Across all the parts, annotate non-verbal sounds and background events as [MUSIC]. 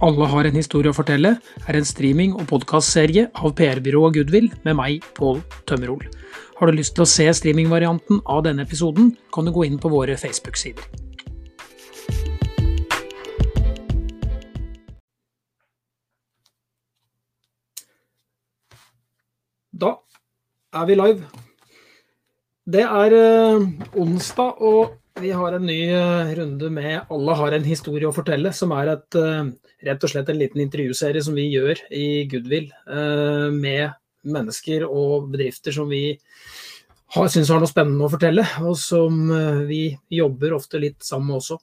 Alle har en historie å fortelle er en streaming- og podkastserie av PR-byrået Goodwill med meg, Pål Tømmerol. Har du lyst til å se streamingvarianten av denne episoden, kan du gå inn på våre Facebook-sider. Da er vi live. Det er eh, onsdag, og vi har en ny eh, runde med 'Alle har en historie å fortelle', som er et, eh, rett og slett en liten intervjuserie som vi gjør i Goodwill eh, med mennesker og bedrifter som vi har, syns har noe spennende å fortelle, og som vi jobber ofte litt sammen med også.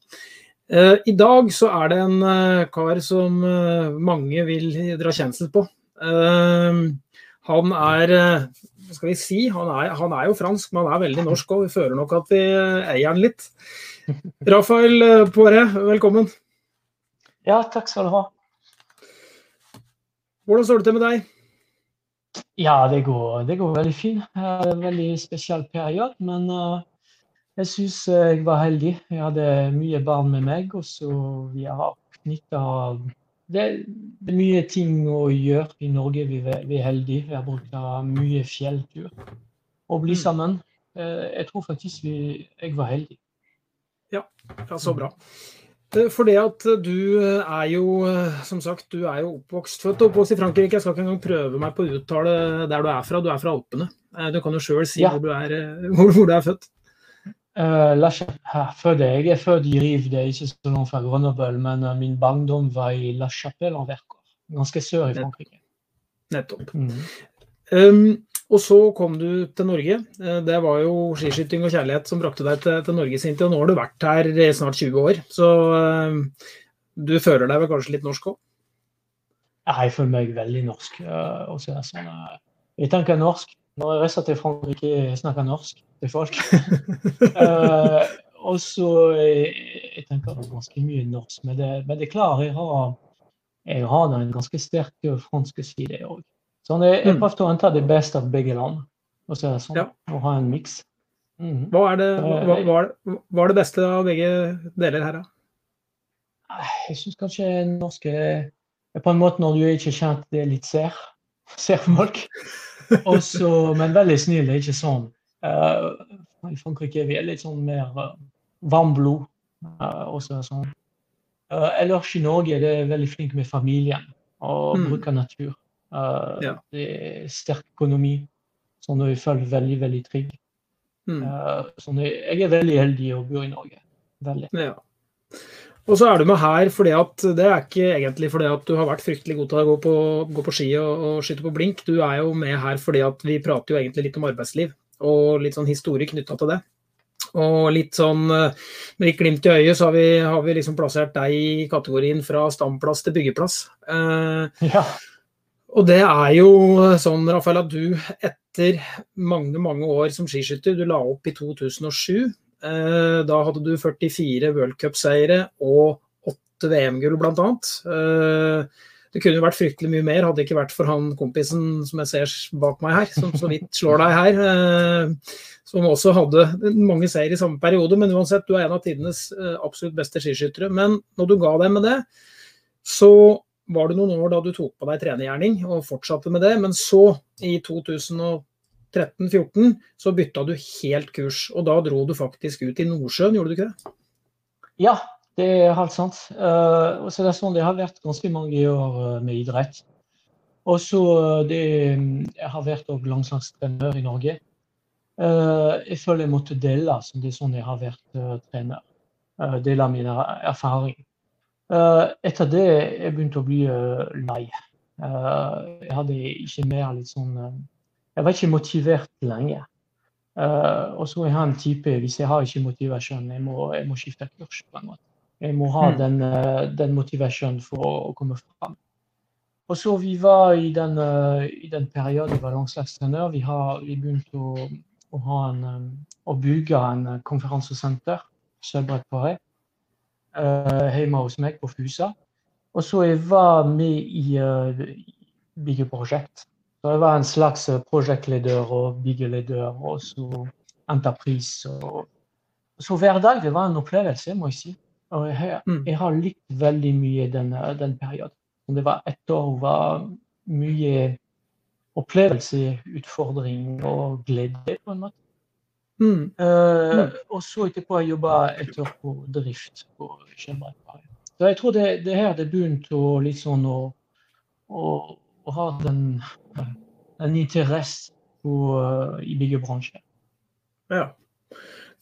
I dag så er det en kar som mange vil dra kjensel på. Han er skal vi si, han er, han er jo fransk, men han er veldig norsk òg. Vi føler nok at vi eier han litt. [LAUGHS] Rafael eh, Poiré, velkommen. Ja, takk skal du ha. Hvordan står det til med deg? Ja, det går, det går veldig fint. Det er en veldig spesiell periode, men uh, jeg syns jeg var heldig. Jeg hadde mye barn med meg, og så vi har knytta det, det, er mye ting å gjøre i Norge. Vi, vi er heldige. Vi har brukt mye fjelltur Å bli sammen. Uh, jeg tror faktisk vi, jeg var heldig. Ja, ja så bra. For det at du er jo, som sagt, du er jo oppvokst, født og oppvokst i Frankrike. Jeg skal ikke engang prøve meg på å uttale der du er fra. Du er fra Alpene. Du kan jo sjøl si ja. hvor, du er, hvor, hvor, du er født. Uh, la, jeg er født i Rive, det er ikke så langt fra Grenoble, men uh, min barndom var i La Chapelle en Vercors, ganske sør i Frankrike. Nettopp. Mm. Um, og så kom du til Norge. Det var jo skiskyting og kjærlighet som brakte deg til, til Norge sin tid. Og nå har du vært her i snart 20 år, så um, du føler deg vel kanskje litt norsk òg? Jeg føler meg veldig norsk. Uh, sånn, uh, jeg tenker norsk. Når jeg reiser til Frankrike, jeg snakker norsk til folk. [LAUGHS] og så jeg, jeg tenker ganske mye norsk, men det, men det er klart jeg har, jeg har en ganske sterk fransk side òg. Sånn, jeg, jeg prøvde å hente det beste av begge land. Og så er det sånn, ja. å ha en miks. Mm. Hva, er det, hva, hva, hva, er det beste av begge deler her, da? Jeg syns kanskje norsk er På en måte når du er ikke kjent, det er litt ser. Ser folk. Også, men veldig snill, det er ikke sånn. Uh, I Frankrike er vi litt sånn mer uh, varmblod. Uh, også sånn. Uh, ellers i Norge er det veldig flink med familien og mm. bruker natur. Uh, ja. Det er sterk økonomi, sånn at jeg føler veldig, veldig trygg. Mm. Sånn jeg, jeg, er veldig heldig å bo i Norge. Veldig. Ja. Og så er du med her fordi at det er ikke egentlig fordi at du har vært fryktelig god til å gå på, gå på ski og, og, skyte på blink. Du er jo med her fordi at vi prater jo egentlig litt om arbeidsliv og litt sånn historie knytta til det. Og litt sånn med litt glimt i øyet så har vi, har vi liksom plassert deg i kategorien fra stamplass til byggeplass. Eh, ja. Og det er jo sånn, Rafael, at du etter mange, mange år som skiskytter, du la opp i 2007. Eh, da hadde du 44 worldcupseiere og 8 VM-gull, bl.a. Eh, det kunne jo vært fryktelig mye mer, hadde det ikke vært for han kompisen som jeg ser bak meg her, som så vidt slår deg her. Eh, som også hadde mange seier i samme periode, men uansett, du er en av tidenes absolutt beste skiskyttere. Men når du ga deg med det, så var det noen år da du tok på deg trenergjerning og fortsatte med det, men så, i 2013-14, så bytta du helt kurs. Og da dro du faktisk ut i Nordsjøen, gjorde du ikke det? Ja, det er helt sant. Uh, så det er sånn det har vært ganske mange år uh, med idrett. Og så det Jeg har vært landslagstrener i Norge. jeg føler jeg måtte dele, som det er sånn jeg har vært trener. dele min erfaring. Uh, etter det jeg begynte å bli uh, lei. Uh, jeg hadde ikke mer litt sånn Jeg var ikke motivert lenger. og så er en type Hvis jeg har ikke motivasjon, jeg må, jeg må skifte kurs. på en måte. Jeg må ha mm. den, den motivasjonen for å, å, komme fram. Og så Vi var i den, i den perioden var landslagstrener. Vi, vi begynte å, å, ha en, å bygge en konferansesenter. Sølvbrett på Rei uh, hjemme hos meg på Fusa. Og så jeg var med i uh, byggeprosjekt. Så jeg var en slags prosjektleder og byggeleder og så entreprise. Og, så hver dag det var en opplevelse, må jeg si. Og jeg, mm. jeg har likt veldig mye den, den perioden. Det var ett år det var mye opplevelse, utfordring og glede, på en måte. Mm. Uh, og så etterpå jeg jobba et år på drift på Skjønbergparet. Så jeg tror det, det her det begynte å litt sånn å, å, å ha den, den interesse uh, i byggebransjen. Ja.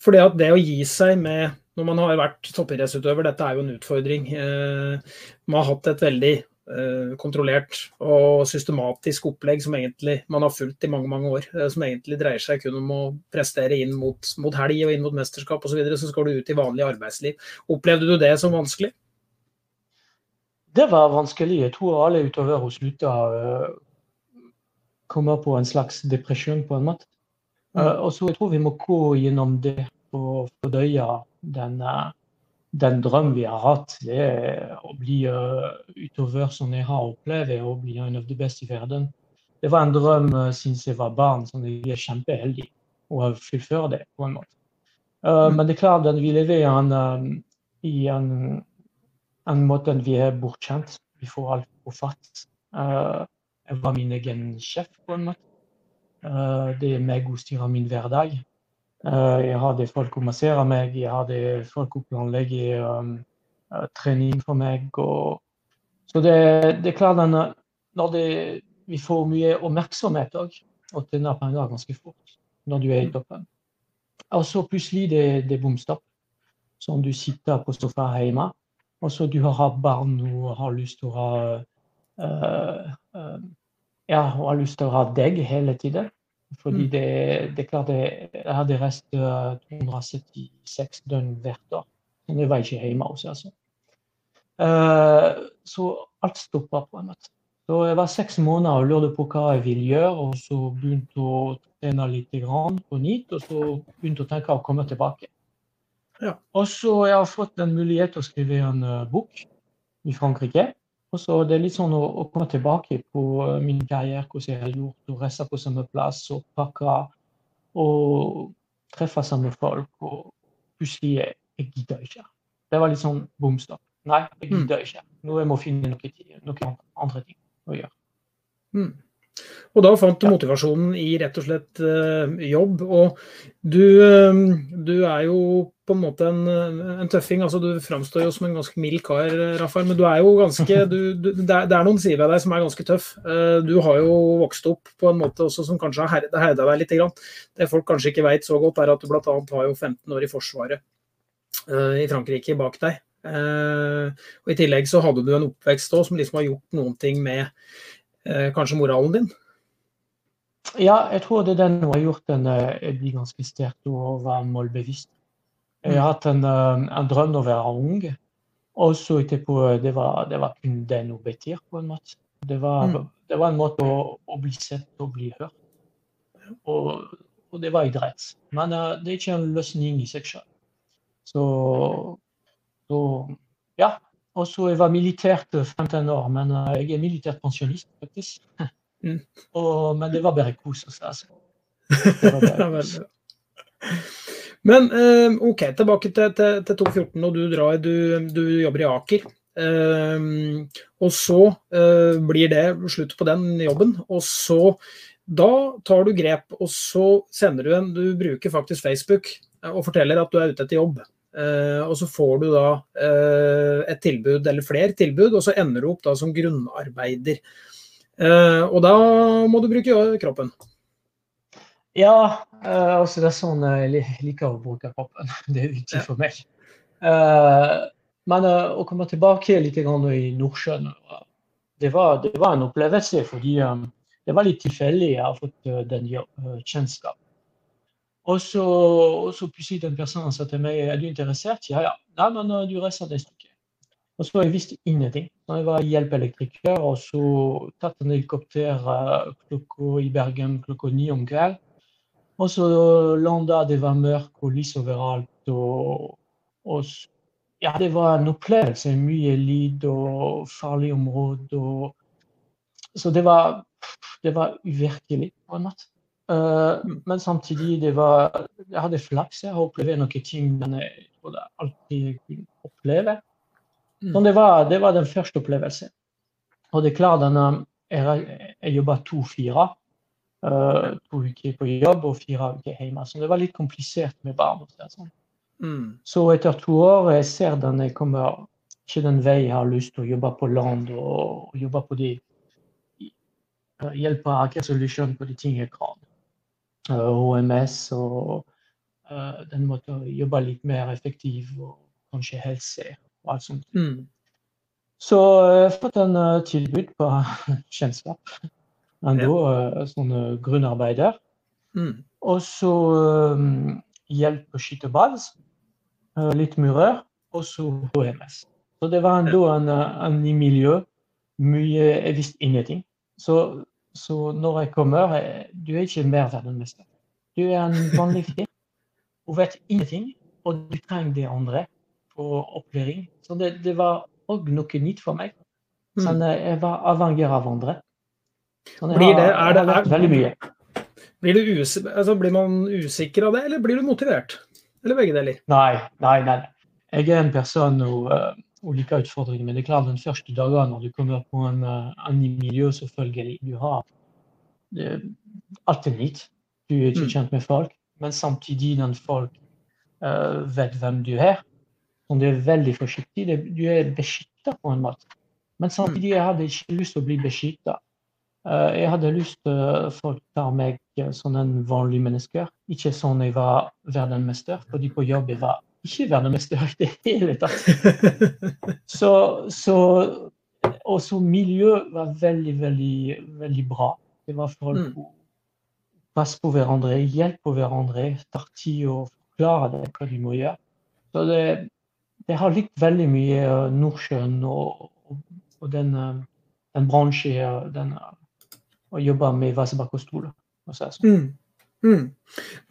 For det at det å gi seg med når man har vært toppidrettsutøver, dette er jo en utfordring. Eh, man har hatt et veldig eh, kontrollert og systematisk opplegg som egentlig man har fulgt i mange mange år. Eh, som egentlig dreier seg kun om å prestere inn mot, mot helg og inn mot mesterskap osv. Så, videre, så skal du ut i vanlig arbeidsliv. Opplevde du det som vanskelig? Det var vanskelig. Jeg tror alle utover å slutta å komme på en slags depresjon, på en måte. Mm. Og så jeg tror vi må gå gjennom det og fordøye den, uh, den drømmen vi har hatt. Det er å bli uh, utover som jeg har opplevd, å bli en av de beste i verden. Det var en drøm uh, siden jeg var barn, så jeg er kjempeheldig å fullføre det. på en måte. Uh, mm. Men det er klart at vi lever i en, i en, en måte vi er bortskjemt. Vi får alt på fatt. jeg var min egen sjef, på en måte. det er meg som styrer min hverdag. Eh, jeg hadde folk å massere meg, jeg hadde folk å planlegge um, trening for meg. Og, så det, det, er klart at når det, vi får mye oppmerksomhet òg, og tjener penger ganske fort når du er i toppen. Og så plutselig det, det bomstopp. Som du sitter på sofaen hjemme, og så du har barn og har lyst til å ha uh, uh, ja, og har lyst til å ha deg hele tiden. Fordi mm. det, det er klart jeg, hadde reist 276 døgn hvert år. Men jeg var ikke hjemme hos altså. Uh, så alt stoppa på en måte. Så jeg var seks måneder og lurte på hva jeg ville gjøre, og så begynte å trene litt på nytt, og så begynte å tenke å komme tilbake. Ja. Og så jeg har fått en mulighet til å skrive en uh, bok i Frankrike. Og så det er litt sånn å, å komme tilbake på eh, min karriere, hvordan jeg har gjort, og reise på samme plass og pakke og treffe samme folk. Og plutselig jeg, jeg gidder ikke. Det var litt sånn bom stopp. Nei, jeg mm. gidder ikke. Nå jeg må finne noe, noen andre ting å gjøre. Mm. Og da fant du motivasjonen i rett og slett uh, jobb. Og du, uh, du, er jo på en måte en, en, tøffing. altså Du framstår jo som en ganske mild kar, Rafael. Men du er jo ganske du, du, det, er, det, er, noen sider ved deg som er ganske tøff. Uh, du har jo vokst opp på en måte også som kanskje har herda deg litt. Det folk kanskje ikke veit så godt, er at du bl.a. har jo 15 år i Forsvaret i Frankrike bak deg. og I tillegg så hadde du en oppvekst òg som liksom har gjort noen ting med Eh, kanskje moralen din? Ja, jeg tror det er den har gjort den eh, blir ganske sterk og være målbevisst. Jeg har hatt en, eh, en drøm om å være ung, og så etterpå det var, det var kun den hun betyr, på en måte. Det var, mm. det var en måte å, å, bli sett og bli hørt. Og, og det var idrett. Men uh, det er ikke en løsning i seg selv. Så, så ja, og så jeg var militært 15 år, men uh, jeg er militært pensjonist, faktisk. Mm. Og, men det var bare kos altså. [LAUGHS] men eh, OK, tilbake til, til, til 2014, og du drar, du, du jobber i Aker. Um, og så uh, blir det slutt på den jobben. Og så da tar du grep, og så sender du en Du bruker faktisk Facebook og forteller at du er ute etter jobb. Uh, og så får du da uh, et tilbud, eller flere tilbud, og så ender du opp da som grunnarbeider. Uh, og da må du bruke kroppen. Ja, altså det er sånn jeg liker å bruke kroppen. [LAUGHS] Det er viktig for meg. men å komme tilbake litt i Nordsjøen, det var, det var en opplevelse fordi um, det var litt tilfeldig jeg har fått den kjennskap og så, og så plutselig den personen sa er du interessert? Ja, ja. Nei, men uh, du reiser. Og så jeg visste ingenting. Jeg var uh. Og så landa, det var mørkt og lys overalt. Og, og, ja, det var en opplevelse. Mye lyd og farlig område. Og, så det var, det var uvirkelig på en måte. Uh, men samtidig det var, jeg hadde flaks. Jeg har opplevd noen ting, men jeg trodde alltid alltid kunne oppleve. Så det var, det var den første opplevelsen. Og det er klart, denne, jeg, jeg jobba to-fire. To uker på jobb og fire uker hjemme. Så det var litt komplisert med barn. Sånn. Mm. Så etter to år jeg ser den jeg kommer ikke den vei jeg har lyst til å jobbe på land og, og jobbe på de Hjelpe Aker Solution på de ting jeg kan. Uh, HMS og uh, den måten å jobbe litt mer effektivt og kanskje helse og alt sånt. Mm. Så jeg har fått en tilbud på [LAUGHS] kjennskap. Enda ja. sånn grunnarbeider. Mm. Og så um, hjelp å skyte ball. litt murer. Og så HMS. Så det var enda en, en ny miljø. Mye Jeg visste ingenting. Så, så når jeg kommer jeg, Du er ikke mer verdensmester. Du er en vanlig fyr og vet ingenting. Og du trenger de andre for opplæring. Så det, det var òg noe nytt for meg. Mm. Sånn, jeg var avhengig av andre. Så det blir, det, er det, er, veldig mye. Blir, us, altså, blir, man usikker av det, eller blir du motivert? Eller begge deler? Nei, nei, nei. Jeg er en person og, uh, og liker utfordringer. Men det er klart den første dagen når du kommer på en uh, annen miljø, selvfølgelig Du har uh, alt er nytt. Du er ikke mm. kjent med folk. Men samtidig når folk uh, vet hvem du er, og du er veldig forsiktig. Du er beskytta på en måte. Men samtidig jeg hadde ikke lyst til å bli beskytta. Uh, jeg hadde lyst til folk tar meg som en vanlig menneske, ikke sånn jeg var verdensmester. Fordi på jobb jeg var ikke verdensmester i det hele tatt. [LAUGHS] Så, så også miljøet var veldig, veldig, veldig bra. Det var folk mm. passe på hverandre, hjelpe hverandre, tar tid å forklare det hva de må gjøre. Så det, det har likt veldig mye Nordsjøen og, og, den, uh, den bransjen den, uh, jobba med Vasebakk og Stole. Sånn. Mm. Mm.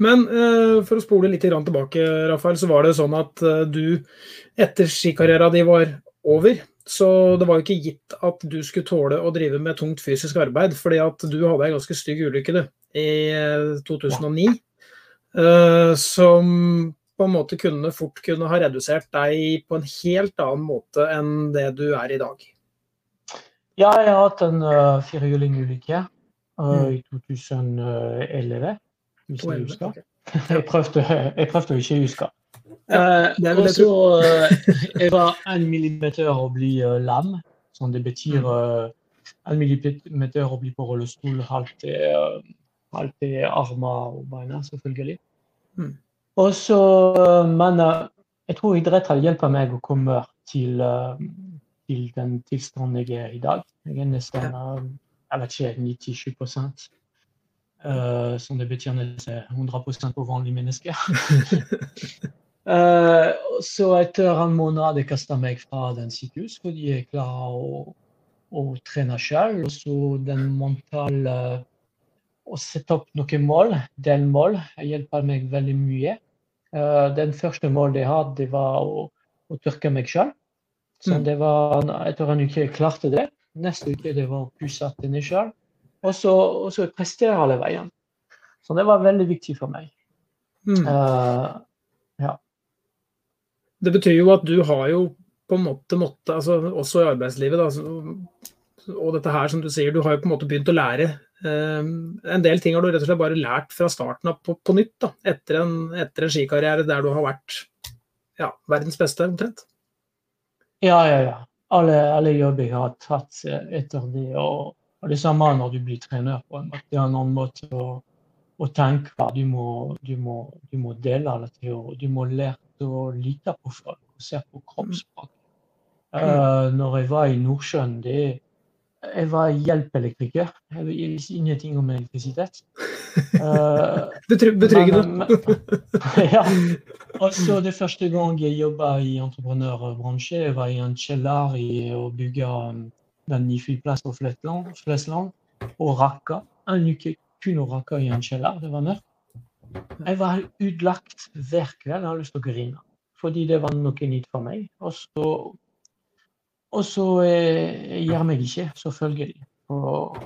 Men uh, for å spole litt tilbake, Rafael, så var det sånn at uh, du etter skikarrieren din var over, så det var jo ikke gitt at du skulle tåle å drive med tungt fysisk arbeid, fordi at du hadde en ganske stygg ulykke du, i 2009 uh, som på en måte kunne fort kunne ha redusert deg på en helt annen måte enn det du er i dag? Ja, jeg har hatt en uh, firehjulingulykke uh, mm. I 2011, hvis jeg husker. Jeg prøvde, jeg prøvde å ikke huske. Og så Jeg var en millimeter å bli lam. Sånn det betyr en millimeter å bli på rullestol, halvt halvt til armer og beina, selvfølgelig. Mm. Og så, Men jeg tror idrett har hjulpet meg å komme til, til den tilstanden jeg er i dag. Jeg er nesten ikke, 97 uh, Som det betyr nesten 100 på vanlige mennesker. uh, så etter en måned jeg kasta meg fra den sykehus fordi jeg klarer å, å trene selv. Og så den mentale å sette opp noen mål, delmål, hjelper meg veldig mye. Uh, den første målet jeg hadde, det var å, å tørke meg sjøl. Så mm. det var etter en uke jeg klarte det. Neste uke det var å pusse tennene sjøl. Og så prestere alle veien. Så det var veldig viktig for meg. Mm. Uh, ja. Det betyr jo at du har jo på en måte måtte, altså også i arbeidslivet, da, og dette her som du sier, du har jo på en måte begynt å lære Um, en del ting har du rett og slett bare lært fra starten av på, på nytt, da, etter en, etter en, skikarriere der du har vært ja, verdens beste, omtrent. Ja, ja, ja. Alle, alle jobber jeg har tatt etter det. Og, og, det samme når du blir trener. på en måte. Det er en annen måte å, å tenke. Du må, du, må, du må dele alle teorier. Du må lære å lite på folk og se på kroppsspråk. Uh, når jeg var i Nordsjøen, det er jeg var hjelpeelektriker. Jeg visste ingenting om elektrisitet. [LAUGHS] Uh, Betryggende. [LAUGHS] ja. Og så det første gang jeg jobba i entreprenørbransje, jeg var i en kjeller og bygde um, den nye flyplassen på Flesland. Og rakka. En uke kun å rakke i en kjeller. Det var mørkt. Jeg var utlagt hver kveld. Jeg hadde lyst til å grine. Fordi det var noe nytt for meg. Og så og så eh, gjør meg ikke, selvfølgelig. Og,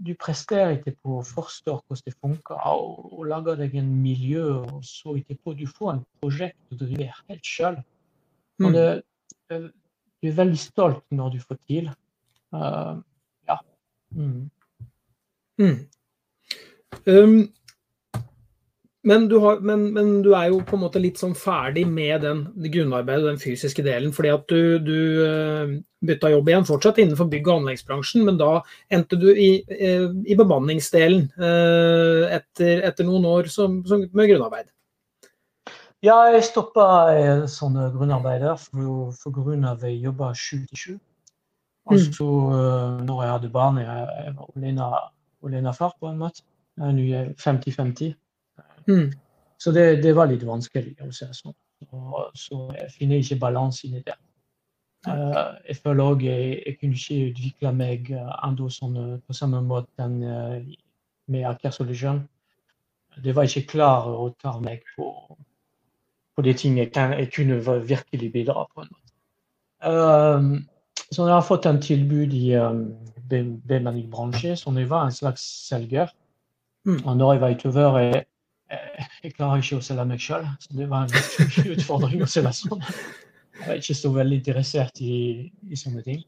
du presterer ikke på å forstå hvordan det funker, og, og lager deg en miljø, og så etterpå du får en prosjekt du driver helt sjøl. Mm. du er veldig stolt når du får til. Uh, ja. Mm. Mm. Um, men, du har, men, men, du er jo på en måte litt sånn ferdig med den grunnarbeidet, den fysiske delen. fordi at du, du uh, bytta jobb igjen, fortsatt innenfor bygg- og anleggsbransjen, men da endte du i, uh, i bemanningsdelen uh, etter, etter, noen år som, som med grunnarbeid. Ja, jeg stoppa sånne grunnarbeider for, for grunn av jeg jobba sju til sju. Og mm. så, mm. når jeg hadde barn, jeg, jeg var alene, alene far på en måte. Nå er 50-50. Mm. Så det, det, var litt vanskelig å si sånn. Så, så jeg finner ikke balansen i det. Uh, jeg føler òg jeg, jeg kunne ikke utvikle meg enda sånn på samme måte uh, med Aker Solution. Det var ikke klar å ta meg på på de ting jeg, kan, jeg kunne virkelig bidra på. en måte. Um, så jeg har fått en tilbud i um, bemanningsbransje, som jeg var en slags selger. Mm. Og når jeg var utover, jeg, så det var en utfordring å selge sånn. Jeg er ikke så veldig interessert i, i sånne ting.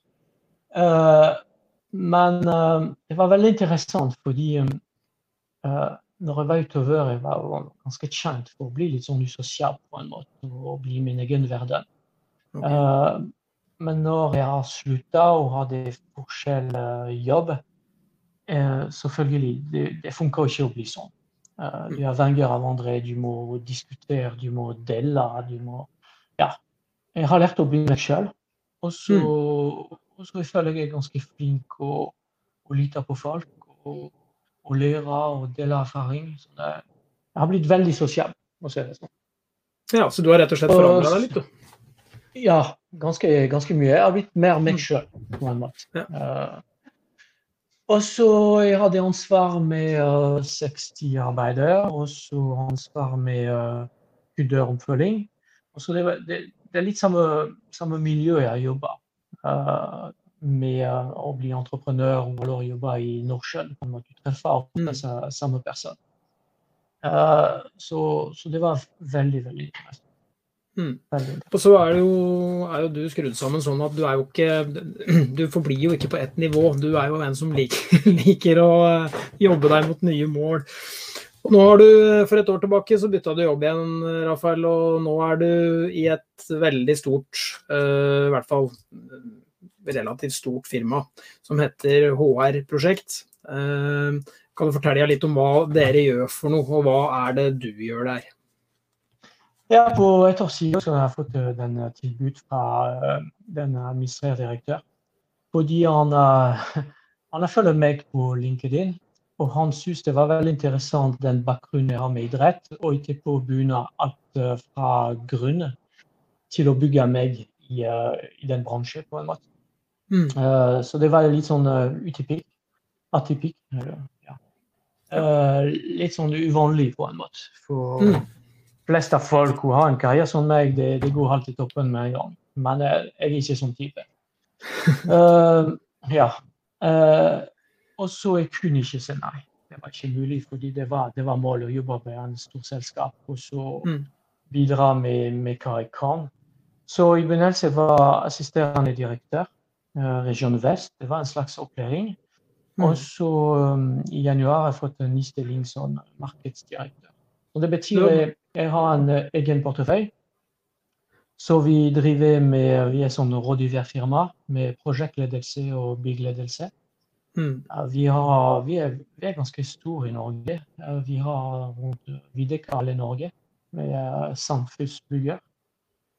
Uh, men uh, det var veldig interessant fordi um, uh, når jeg var utover, jeg var ganske kjent for å bli litt sånn usosial på en måte, og bli min egen verden. Okay. Men når jeg har slutta og hadde forskjellig jobb, selvfølgelig, det, det funker ikke å bli sånn. Uh, du har Wenger av andre, du må diskutere, du må dele. du må, ja. Jeg har lært å bli meg sjøl. Og så, mm. og føler jeg er ganske flink å, å lite på folk. og og lære og dele erfaring. Så det, jeg har blitt veldig sosial, må si det sånn. Ja, så du har rett og slett forandra deg litt, du? Ja, ganske, ganske, mye. Jeg har blitt mer meg mm. sjøl. Ja. Uh, og så jeg hadde ansvar med uh, 60 arbeidere, og så ansvar med uh, kundeoppfølging. Og så det, det, det, er litt samme, samme miljø jeg jobber. Uh, med å bli entreprenør eller jobbe i Nordsjøen. Du treffer alltid mm. samme person. Uh, så, så, det var veldig, veldig interessant. Mm. Og så er, jo, er, jo, du skrudd sammen sånn at du er jo ikke [CLEARS THROAT] Du forblir jo ikke på ett nivå. Du er jo en som liker, [LAUGHS] liker å eh, jobbe deg mot nye mål. Og nå har du, For et år tilbake så bytta du jobb igjen, Rafael, og nå er du i et veldig stort, uh, i hvert fall relativt stort firma som heter HR Prosjekt. Uh, kan du fortelle litt om hva dere gjør for noe, og hva er det du gjør der? Ja, på et år siden så har jeg fått eh, den eh, tilbud fra den administrerende direktør. Fordi han, han har fulgt meg på LinkedIn, og han syntes det var veldig interessant den bakgrunnen jeg har med idrett, og ikke på å begynne fra grunnen til å bygge meg i, i den bransjen, på en måte. Mm. Uh, så det var litt sånn uh, utypisk. Atypisk. Ja. Uh, litt sånn uvanlig på en måte. For mm. Flest av folk som har en karriere som meg, det, det går alltid toppen med en gang. Men jeg, jeg er ikke sånn type. [LAUGHS] ja. og så jeg kunne ikke si nei. Det var ikke mulig, fordi det var, det var målet å jobbe med en stort selskap og så mm. bidra med, med hva jeg kan. Så i begynnelsen var jeg assisterende direktør. uh, region vest. Det var en slags opplæring. Mm. Og så um, i januar har jeg fått en ny stilling som markedsdirektør. Og det betyr jeg har en uh, egen portefølje. Så vi driver med Vi er sånn rådgiverfirma med prosjektledelse og byggledelse. Mm. Vi, har, vi, er, vi, er, ganske store i Norge. Vi har Vi dekker alle Norge med samfunnsbygger.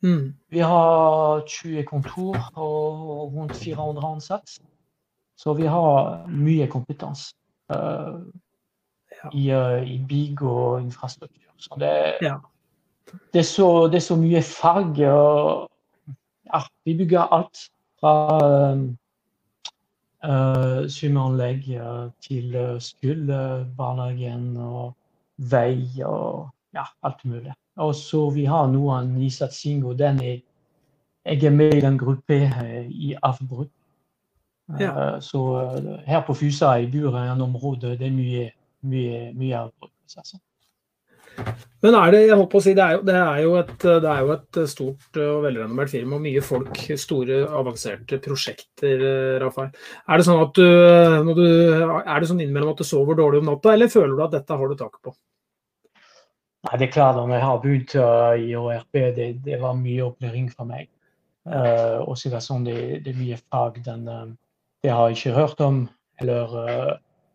Mm. Vi har 20 kontor og rundt 400 ansatte. Så vi har mye kompetanse uh, ja. i, uh, i, bygg og infrastruktur. Så det, ja. det, er, så, det er så, mye fag. Og, ja, vi bygger alt fra uh, svømmeanlegg til skole, barnehagen og vei og ja, alt mulig. Og så vi har noen i satsing, og den er, jeg er med i den gruppa eh, i avbrudd. Ja. Uh, så uh, her på Fusa i Buren område det er mye, mye, mye avbrudd. Men er det jeg håper å si, det er, jo, det, er jo et, det er jo et stort og velrenommert firma mye folk, store, avanserte prosjekter, Rafael. Er det sånn at du, du, er det sånn innimellom at du sover dårlig om natta, eller føler du at dette har du tak på? Nei, det er klart Når jeg har begynt uh, i ORP, det, det, var mye opplæring for meg. Uh, og er det det, er mye fag den, uh, det har jeg ikke hørt om. Eller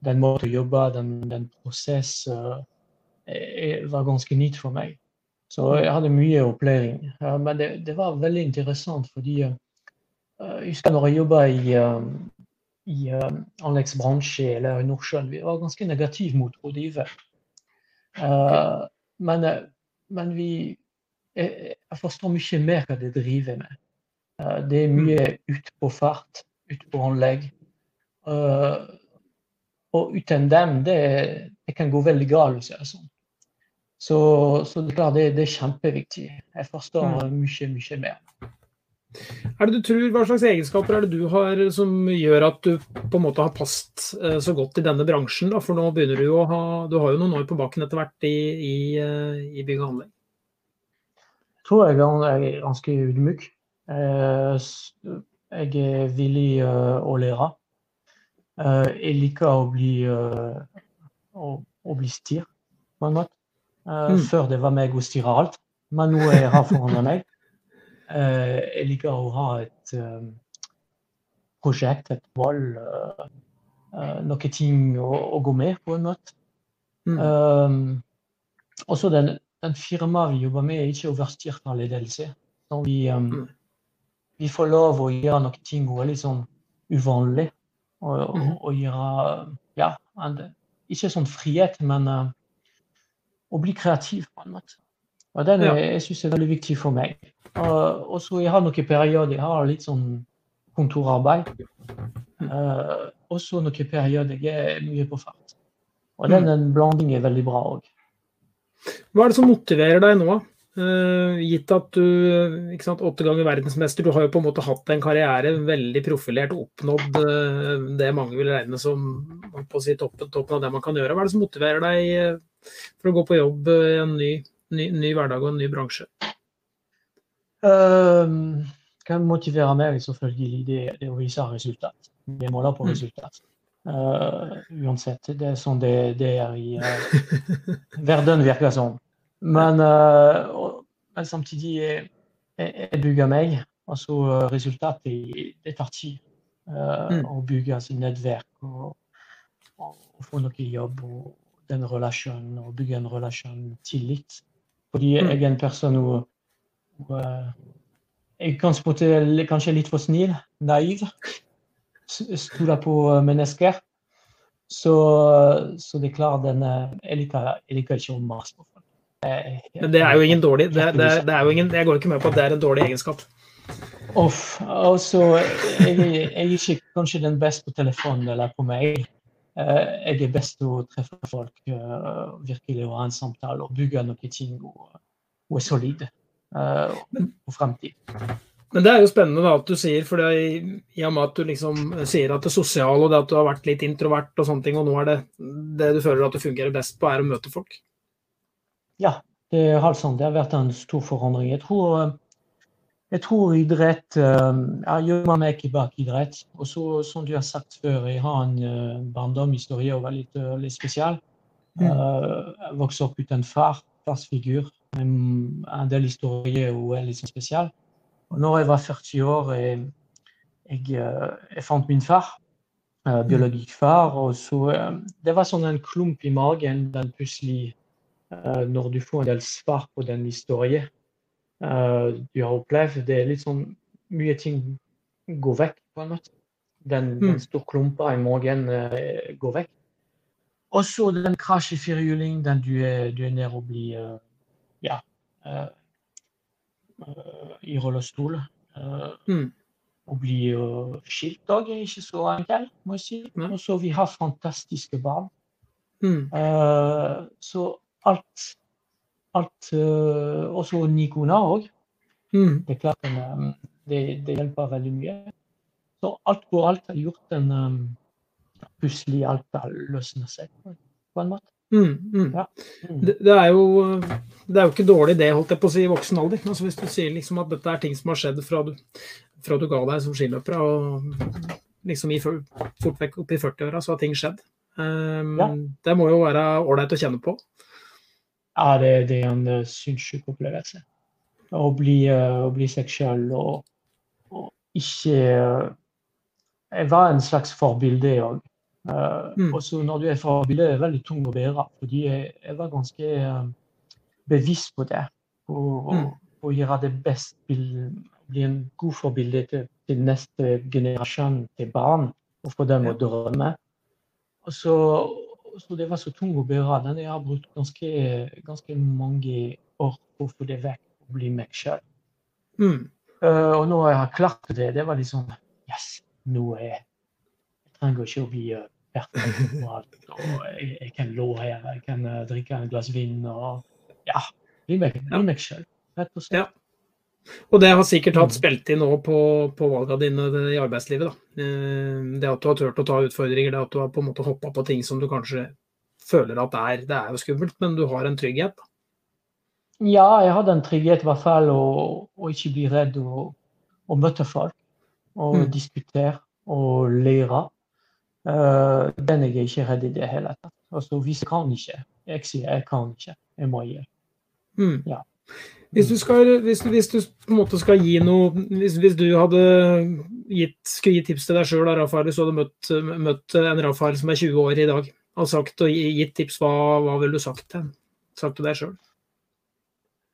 den måten å jobbe, den, den prosess var ganske nytt for meg. Så jeg hadde mye opplæring. men det, det, var veldig interessant fordi jeg husker når jeg jobba i, i anleggsbransje eller i Nordsjøen, vi var ganske negative mot rådgiver. men, men, vi jeg, forstår mye mer hva de driver med. Det er mye ute på fart, ute på anlegg. Og uten dem, det, det, kan gå veldig galt. Sånn. Så, så det, er det, det, er kjempeviktig. Jeg forstår mm. mye, mye mer. Er det du tror, Hva slags egenskaper er det du har som gjør at du på en måte har passet eh, så godt i denne bransjen? Da? For nå begynner du å ha Du har jo noen år på bakken etter hvert i, i, eh, i bygg og anlegg. Jeg tror jeg er ganske ydmyk. Eh, jeg er villig å lære. Jeg liker å bli, å, å bli styrt, på en måte. Mm. Før det var meg å styre alt, men nå er jeg her foran [LAUGHS] meg. Uh, jeg liker å ha et um, prosjekt, et valg, uh, noen ting å, å, gå med på en måte. Mm. Um, også den, den firmaet vi jobber med, er ikke overstyrt av ledelse. Vi, um, mm. vi, får lov å gjøre noen ting som er litt sånn uvanlig. Og, og, mm. og gjøre Ja, en, ikke sånn frihet, men uh, å bli kreativ på en måte. Og den er, jeg synes er veldig viktig for meg. Og, og så jeg har noen perioder jeg har litt sånn kontorarbeid. Uh, og så noen perioder jeg er mye på fart. Og den, den blandingen er veldig bra òg. Hva er det som motiverer deg nå? Uh, gitt at du ikke sant, åtte ganger verdensmester, du har jo på en måte hatt en karriere veldig profilert, oppnådd uh, det mange vil regne som på si toppen, toppen, av det man kan gjøre. Hva er det som motiverer deg for å gå på jobb i en ny, ny, ny hverdag og en ny bransje? Um, kan motivere meg selvfølgelig det, det å vise resultat. Vi måler på mm. resultat. Uh, uansett. Det er sånn det, det er i uh, [LAUGHS] verden, virker sånn. Men, uh, men samtidig jeg, jeg bygger meg. Altså resultatet det tar tid. Mm. Å bygge sitt nettverk og, og, få noe jobb og den relasjonen. Og bygge en relasjon tillit. Fordi jeg er en person som jeg kan spotte kanskje litt for snill, naiv. Stoler på mennesker. Så, så, det er klart den Jeg liker, jeg liker ikke å mase på folk. Men det er jo ingen dårlig det, det, det er jo ingen, Jeg går ikke med på at det er en dårlig egenskap. Uff. Altså, jeg, jeg, er ikke kanskje den beste på telefonen eller på mail. Jeg er best til å treffe folk, virkelig og ha en samtale og bygge noen ting og, og er solide uh, og fremtid. Men det er jo spennende da, at du sier, for i og med at du liksom sier at det sosiale og det at du har vært litt introvert og sånne ting, og nå er det det du føler at du fungerer best på, er å møte folk? Ja, det er helt sant. Det har vært en stor forandring. Jeg tror, jeg tror idrett eh, Jeg gjør meg ikke bak idrett. Og så, som du har sagt før, jeg har en barndomshistorie og var litt, litt spesiell. Mm. Jeg vokste opp uten far, farsfigur en del historier og er litt spesiell. Og når jeg var 40 år, jeg, jeg, jeg fant min far, uh, biologisk far. og så, Det var sånn en klump i magen den plutselig Når du får en del svar på den historien du har opplevd, det er litt sånn Mye ting går vekk, på en måte. Den, mm. den store klumpa i magen går vekk. Og så den krasj i firehjuling, den du er, du er nede og blir ja, eh, eh, i rullestol. Mm. Å bli skilt òg er ikke så enkelt, må jeg si. Mm. Og så vi har fantastiske barn. Mm. så alt alt Også Nikona òg. Mm. Det er klart um, det, det, hjelper veldig mye. Så alt går alt har gjort en um, Plutselig alt har løsnet seg på en måte. Mm, mm. Ja. Mm. Det, det, er jo, det er jo ikke dårlig det, holdt jeg på å si, i voksen alder. Altså Hvis du sier liksom at dette er ting som har skjedd fra du, fra du ga deg som skiløper, og liksom i, fort vekk opp i 40-åra, så har ting skjedd. Um, Ja. Det må jo være ålreit å kjenne på. Ja, det, det er en uh, sinnssyk opplevelse. Å bli, uh, å bli seg sjøl og, og ikke Jeg var en slags forbilde, jeg òg. Mm. Og så når du er forbilde, er det veldig tung å bære. Fordi jeg, jeg var ganske bevisst på det. På, Mm. å gjøre det best, bli en god forbilde til, til neste generasjon, til barn, og få dem å drømme. Og så, så det var så tung å bære. Den jeg har brukt ganske, ganske mange år på å få det vekk og bli meg sjøl. Mm. og når jeg har klart det, det var liksom Yes, nå er jeg Jeg trenger ikke å bli uh, perfekt på alt. Og jeg, jeg kan lå her, jeg kan uh, drikke en glass vin og Ja, bli meg, bli meg sjøl, rett og slett. Ja. Og det har sikkert hatt spilt inn nå på, på valgene dine i arbeidslivet. Da. Eh, Det at du har turt å ta utfordringer, det at du har på en måte hoppa på ting som du kanskje føler at det er, det er jo skummelt, men du har en trygghet. Da. Ja, jeg hadde en trygghet i hvert fall, å ikke bli redd og, og møte folk. Og Mm. diskutere og lære. Uh, den er jeg ikke redd i det hele tatt. Altså, hvis jeg kan ikke, jeg sier jeg kan ikke, jeg må gjøre. Mm. Ja. Hvis, du skal, hvis, du, hvis du på en måte skal gi noe Hvis, hvis du hadde gitt, skulle gi tips til deg sjøl, Rafael, hvis du hadde møtt, møtt en Rafael som er 20 år i dag, og sagt og gitt tips, hva, hva ville du sagt til ham? Sagt til deg sjøl?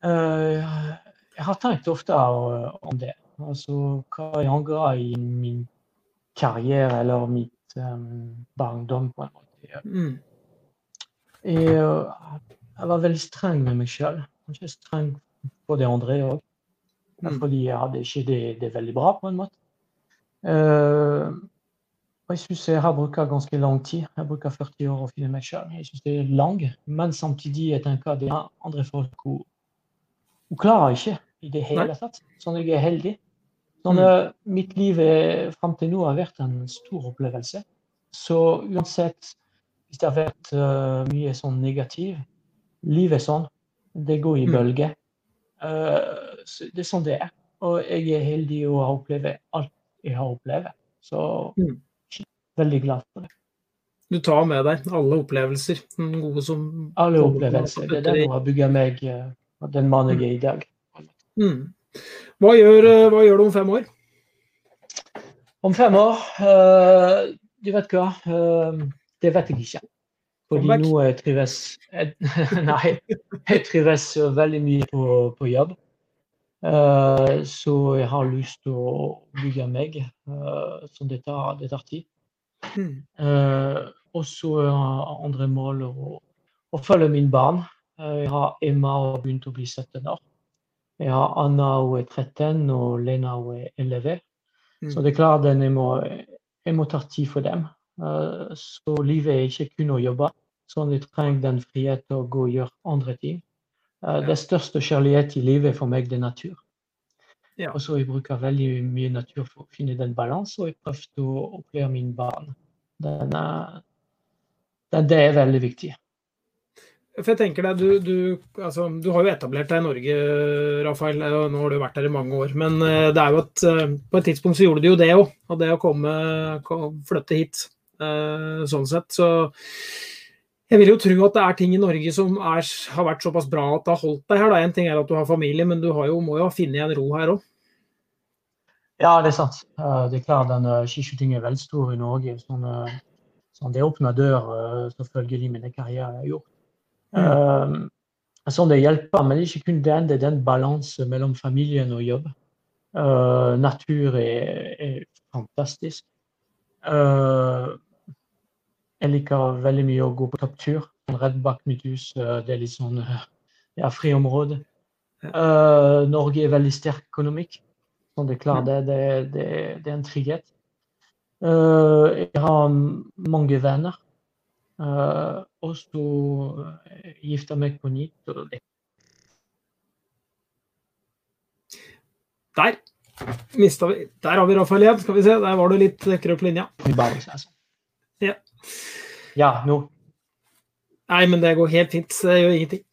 Uh, jeg har tenkt ofte om det. Altså hva jeg angrer i min karriere eller mitt um, barndom, på en måte. Mm. Jeg, uh, jeg var veldig streng med meg sjøl. Kanskje streng de òg. Mm. Fordi jeg hadde ikke det, det veldig bra, på en måte. Og jeg syns jeg har brukt ganske lang tid. Jeg bruker 40 år å finne meg sjøl. Jeg syns det er lang, men samtidig jeg tenker at det er andre folk hun, hun klarer ikke i det hele tatt. Sånn jeg er heldig. Sånn, Mm. mitt liv er, fram til nå har vært en stor opplevelse. Så uansett hvis det har vært eh, mye sånn negativ Livet er sånn. Det går i bølger. Eh, det er sånn det er. Og jeg er heldig å ha opplevd alt jeg har opplevd. Så Mm. veldig glad for det. Du tar med deg alle opplevelser, den gode som Alle opplevelser. Det er det som har bygget meg eh, den mannen jeg er i dag. Mm. Hva, gjør, eh, hva gjør du om fem år? Om fem år Uh, Du vet hva? uh, det vet jeg ikke. Fordi Comeback? nå jeg trives jeg, [LAUGHS] Nei, jeg trives veldig mye på, på jobb. Uh, så jeg har lyst til å bygge meg. uh, så det tar, det tar tid. Eh, og så andre mål å, å følge min barn. Jeg har Emma og begynt å bli 17 år. Jeg har Anna hun er 13 og Lena hun er 11. Mm. Så det er klart jeg må, jeg må ta tid for dem. Eh, så livet er ikke kun å jobbe. Så jeg trenger den friheten til å gå og gjøre andre ting. Eh. Det største kjærlighet i livet for meg, det er natur. Ja. Og så jeg bruker veldig mye natur for å finne den balansen, og jeg prøvde å oppleve min barn. Den er, den, det er veldig viktig. For jeg tenker deg, du, du, altså, du har jo etablert deg i Norge, Rafael. og Nå har du vært der i mange år. Men eh, det er jo at eh, på et tidspunkt så gjorde du jo det òg. Og det å komme, flytte hit eh, sånn sett. Så jeg vil jo tro at det er ting i Norge som er, har vært såpass bra at det har holdt deg her. Da. En ting er at du har familie, men du jo, må jo ha funnet en ro her òg. Ja, det er sant. Eh, Det er klart den uh, skiskyting er veldig stor i Norge. Sånn, eh, sånn det åpner dør eh, jeg har gjort. Eh, sånn det hjelper, men ikke kun. Det er den balansen mellom familien og jobb. Eh, natur er, er fantastisk. Eh, jeg liker veldig mye å gå på topptur. Rett bak mitt hus. eh, det er litt sånn eh, ja, friområde. Norge er veldig sterk økonomisk. Så det klart, det, det, det, det er en trygghet. Jeg har mange venner. Uh, og så gifta meg på nytt. Der mista vi Der har vi Rafael igjen. Skal vi se, der var du litt krøp linja. Altså. Ja. ja, nå. Nei, men det går helt fint. Det gjør ingenting.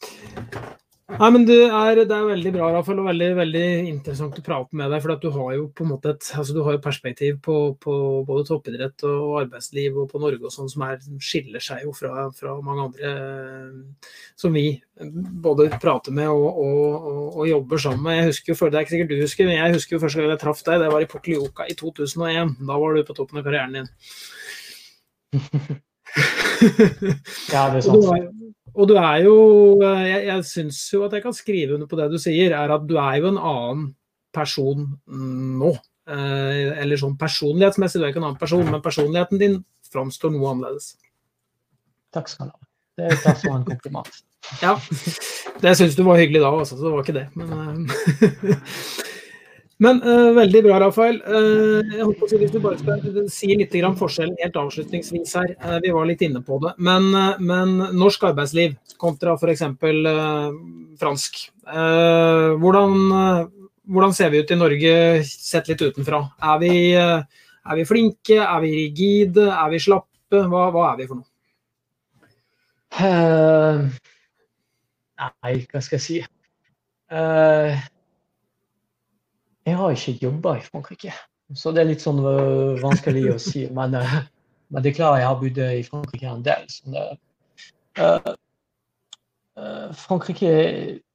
Nei, men du er, Det er veldig bra, Rafael, og veldig, veldig interessant å prate med deg. For du har jo på en måte et altså du har jo perspektiv på, på både toppidrett og arbeidsliv og på Norge og sånn som er, skiller seg jo fra, fra, mange andre som vi både prater med og, og, og, og jobber sammen med. Jeg husker jo, Det er ikke sikkert du husker, men jeg husker jo første gang jeg traff deg. Det var i Poklioka i 2001. Da var du på toppen av karrieren din. [LAUGHS] [LAUGHS] ja, det er sant. Og du er jo Jeg, jeg syns jo at jeg kan skrive under på det du sier, er at du er jo en annen person nå. Eh, eller sånn personlighetsmessig, du er ikke en annen person, men personligheten din framstår noe annerledes. Takk skal du ha. Det er takk for en kompliment. [LAUGHS] ja. Det syns du var hyggelig da også, så det var ikke det. Men, eh, [LAUGHS] Men uh, veldig bra, Rafael. Uh, jeg håper å Hvis du bare skal si litt grann forskjellen helt avslutningsvis her. Uh, vi var litt inne på det. Men, men norsk arbeidsliv kontra f.eks. Uh, fransk. Hvordan, hvordan, ser vi ut i Norge sett litt utenfra? Er vi, er vi flinke? Er vi rigide? Er vi slappe? Hva, hva er vi for noe? nei, hva skal jeg si. Uh, jeg har ikke jobba i Frankrike, så det er litt sånn uh, vanskelig å si. [LAUGHS] Men, uh, men, det er klart jeg har bodd i Frankrike en del. Sånn, uh, Frankrike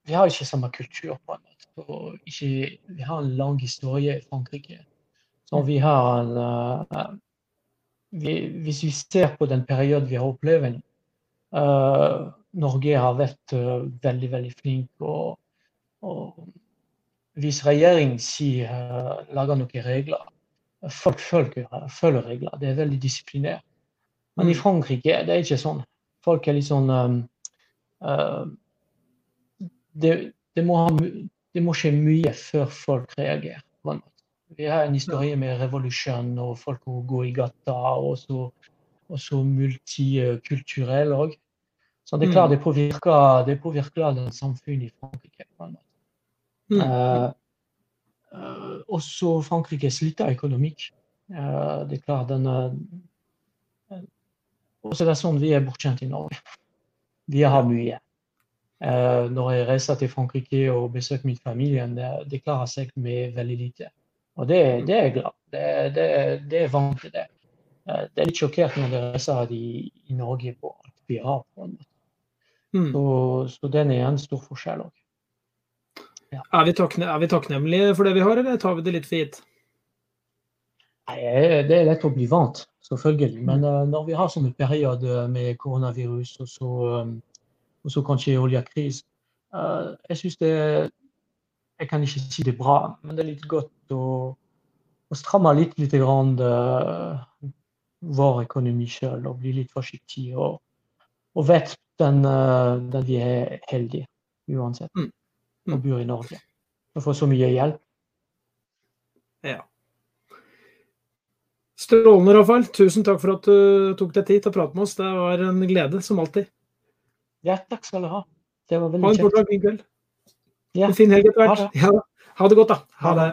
Vi har ikke samme kultur på en måte. Ikke, vi har en lang historie i Frankrike. Så vi har en vi, Hvis vi ser på den perioden vi har opplevd Norge har vært veldig, veldig flink og, og hvis regjeringen sier, uh, lager noen regler, folk følger, følger, regler. Det er veldig disiplinert. Men i mm. Frankrike det er ikke sånn. Folk er litt sånn um, uh, det, det, må ha, det, må skje mye før folk reagerer. Vi har en historie med revolusjon og folk som går i gata, og så, og så multikulturell òg. Så det er klart mm. det påvirker, det påvirker samfunnet i Frankrike. på en Uh, uh, også Frankrike sliter økonomisk. Uh, det er klart den Også det er sånn vi er bortskjemt i Norge. Vi har mye. når jeg reiser til Frankrike og besøker min familie, det, det klarer seg med veldig lite. Og det, det er jeg glad det, det, det er til det. Det er litt sjokkert når jeg reiser i, i Norge på alt vi har. på en måte. Mm. Så, så den er en stor forskjell òg. Ja. Er, vi er, vi takknemlige for det vi har, eller tar vi det litt for gitt? Det er lett å bli vant, selvfølgelig. Men uh, når vi har sånne perioder med koronavirus og så, um, og så kanskje oljekrise uh, Jeg syns det Jeg kan ikke si det er bra, men det er litt godt å, å stramme litt, litt grann, uh, vår økonomi sjøl og bli litt forsiktig. Og, og vet den, den vi er heldige uansett. Mm og bor i Norge. Og får så mye hjelp. Ja. Strålende, Rafael. Tusen takk for at du tok deg tid til å prate med oss. Det var en glede, som alltid. Ja, takk skal du ha. Det var veldig kjekt. Ha en fortsatt fin kveld. Ja. En fin helg etter hvert. Ja. ha det godt, da. Ha det.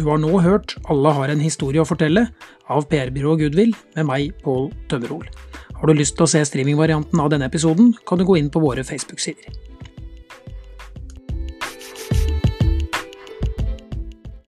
Du har nå hørt Alle har en historie å fortelle av PR-byrået Goodwill med meg, Pål Tømmerol. Har du lyst til å se streamingvarianten av denne episoden, kan du gå inn på våre Facebook-sider.